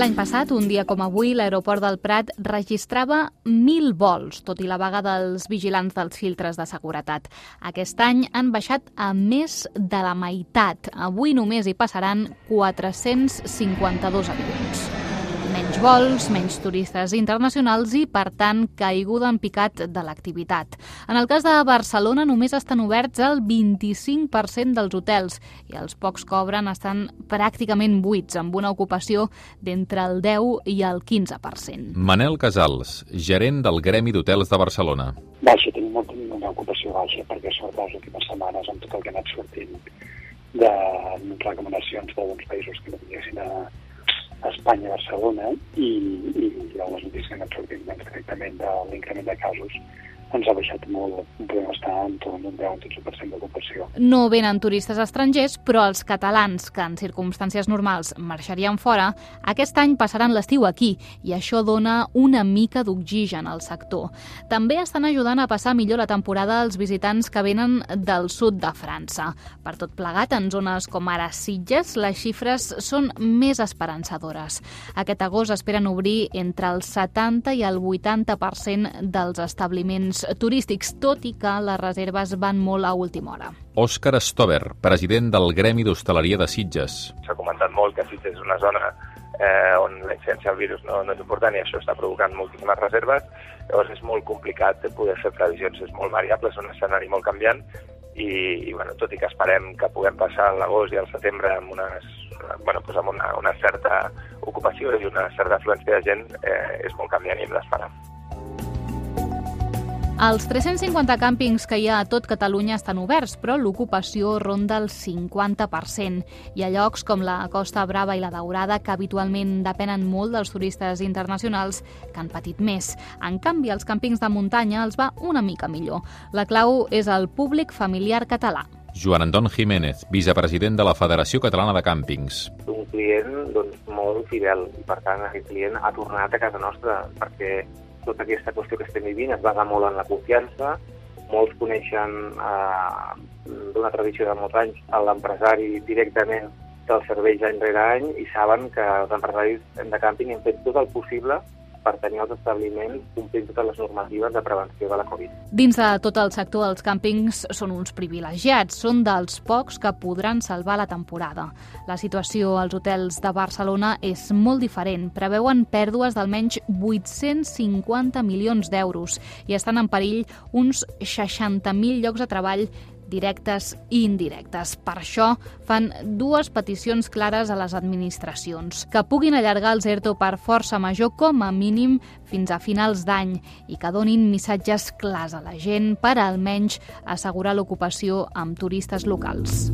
L'any passat, un dia com avui, l'aeroport del Prat registrava 1.000 vols, tot i la vaga dels vigilants dels filtres de seguretat. Aquest any han baixat a més de la meitat. Avui només hi passaran 452 avions menys vols, menys turistes internacionals i, per tant, caiguda en picat de l'activitat. En el cas de Barcelona només estan oberts el 25% dels hotels i els pocs cobren estan pràcticament buits, amb una ocupació d'entre el 10 i el 15%. Manel Casals, gerent del Gremi d'Hotels de Barcelona. Baixa, tenim molta, una ocupació baixa, perquè sobretot les últimes setmanes amb tot el que ha anat sortint de recomanacions d'alguns països que no tinguessin a, a Espanya, a Barcelona, i, i les notícies que han anat sortint doncs, directament de l'increment de casos ens ha baixat molt, podem estar en torn d'un 10-15% d'ocupació. No venen turistes estrangers, però els catalans que en circumstàncies normals marxarien fora, aquest any passaran l'estiu aquí i això dona una mica d'oxigen al sector. També estan ajudant a passar millor la temporada els visitants que venen del sud de França. Per tot plegat, en zones com ara Sitges, les xifres són més esperançadores. Aquest agost esperen obrir entre el 70 i el 80% dels establiments turístics, tot i que les reserves van molt a última hora. Òscar Stover, president del Gremi d'Hostaleria de Sitges. S'ha comentat molt que Sitges és una zona eh, on la incidència del virus no, no és important i això està provocant moltíssimes reserves. Llavors és molt complicat poder fer previsions, és molt variable, és un escenari molt canviant i, i bueno, tot i que esperem que puguem passar l'agost i el setembre amb unes bueno, pues amb una, una certa ocupació i una certa afluència de gent, eh, és molt canviant i hem d'esperar. Els 350 càmpings que hi ha a tot Catalunya estan oberts, però l'ocupació ronda el 50%. Hi ha llocs com la Costa Brava i la Daurada que habitualment depenen molt dels turistes internacionals que han patit més. En canvi, els càmpings de muntanya els va una mica millor. La clau és el públic familiar català. Joan Anton Jiménez, vicepresident de la Federació Catalana de Càmpings. Un client doncs, molt fidel i, per tant, aquest client ha tornat a casa nostra perquè tota aquesta qüestió que estem vivint es basa molt en la confiança. Molts coneixen eh, d'una tradició de molts anys l'empresari directament dels serveis any rere any i saben que els empresaris de càmping hem fet tot el possible per tenir els establiments complint totes les normatives de prevenció de la Covid. Dins de tot el sector, els càmpings són uns privilegiats, són dels pocs que podran salvar la temporada. La situació als hotels de Barcelona és molt diferent. Preveuen pèrdues d'almenys 850 milions d'euros i estan en perill uns 60.000 llocs de treball directes i indirectes. Per això fan dues peticions clares a les administracions, que puguin allargar el ERTO per força major com a mínim fins a finals d'any i que donin missatges clars a la gent per almenys assegurar l'ocupació amb turistes locals.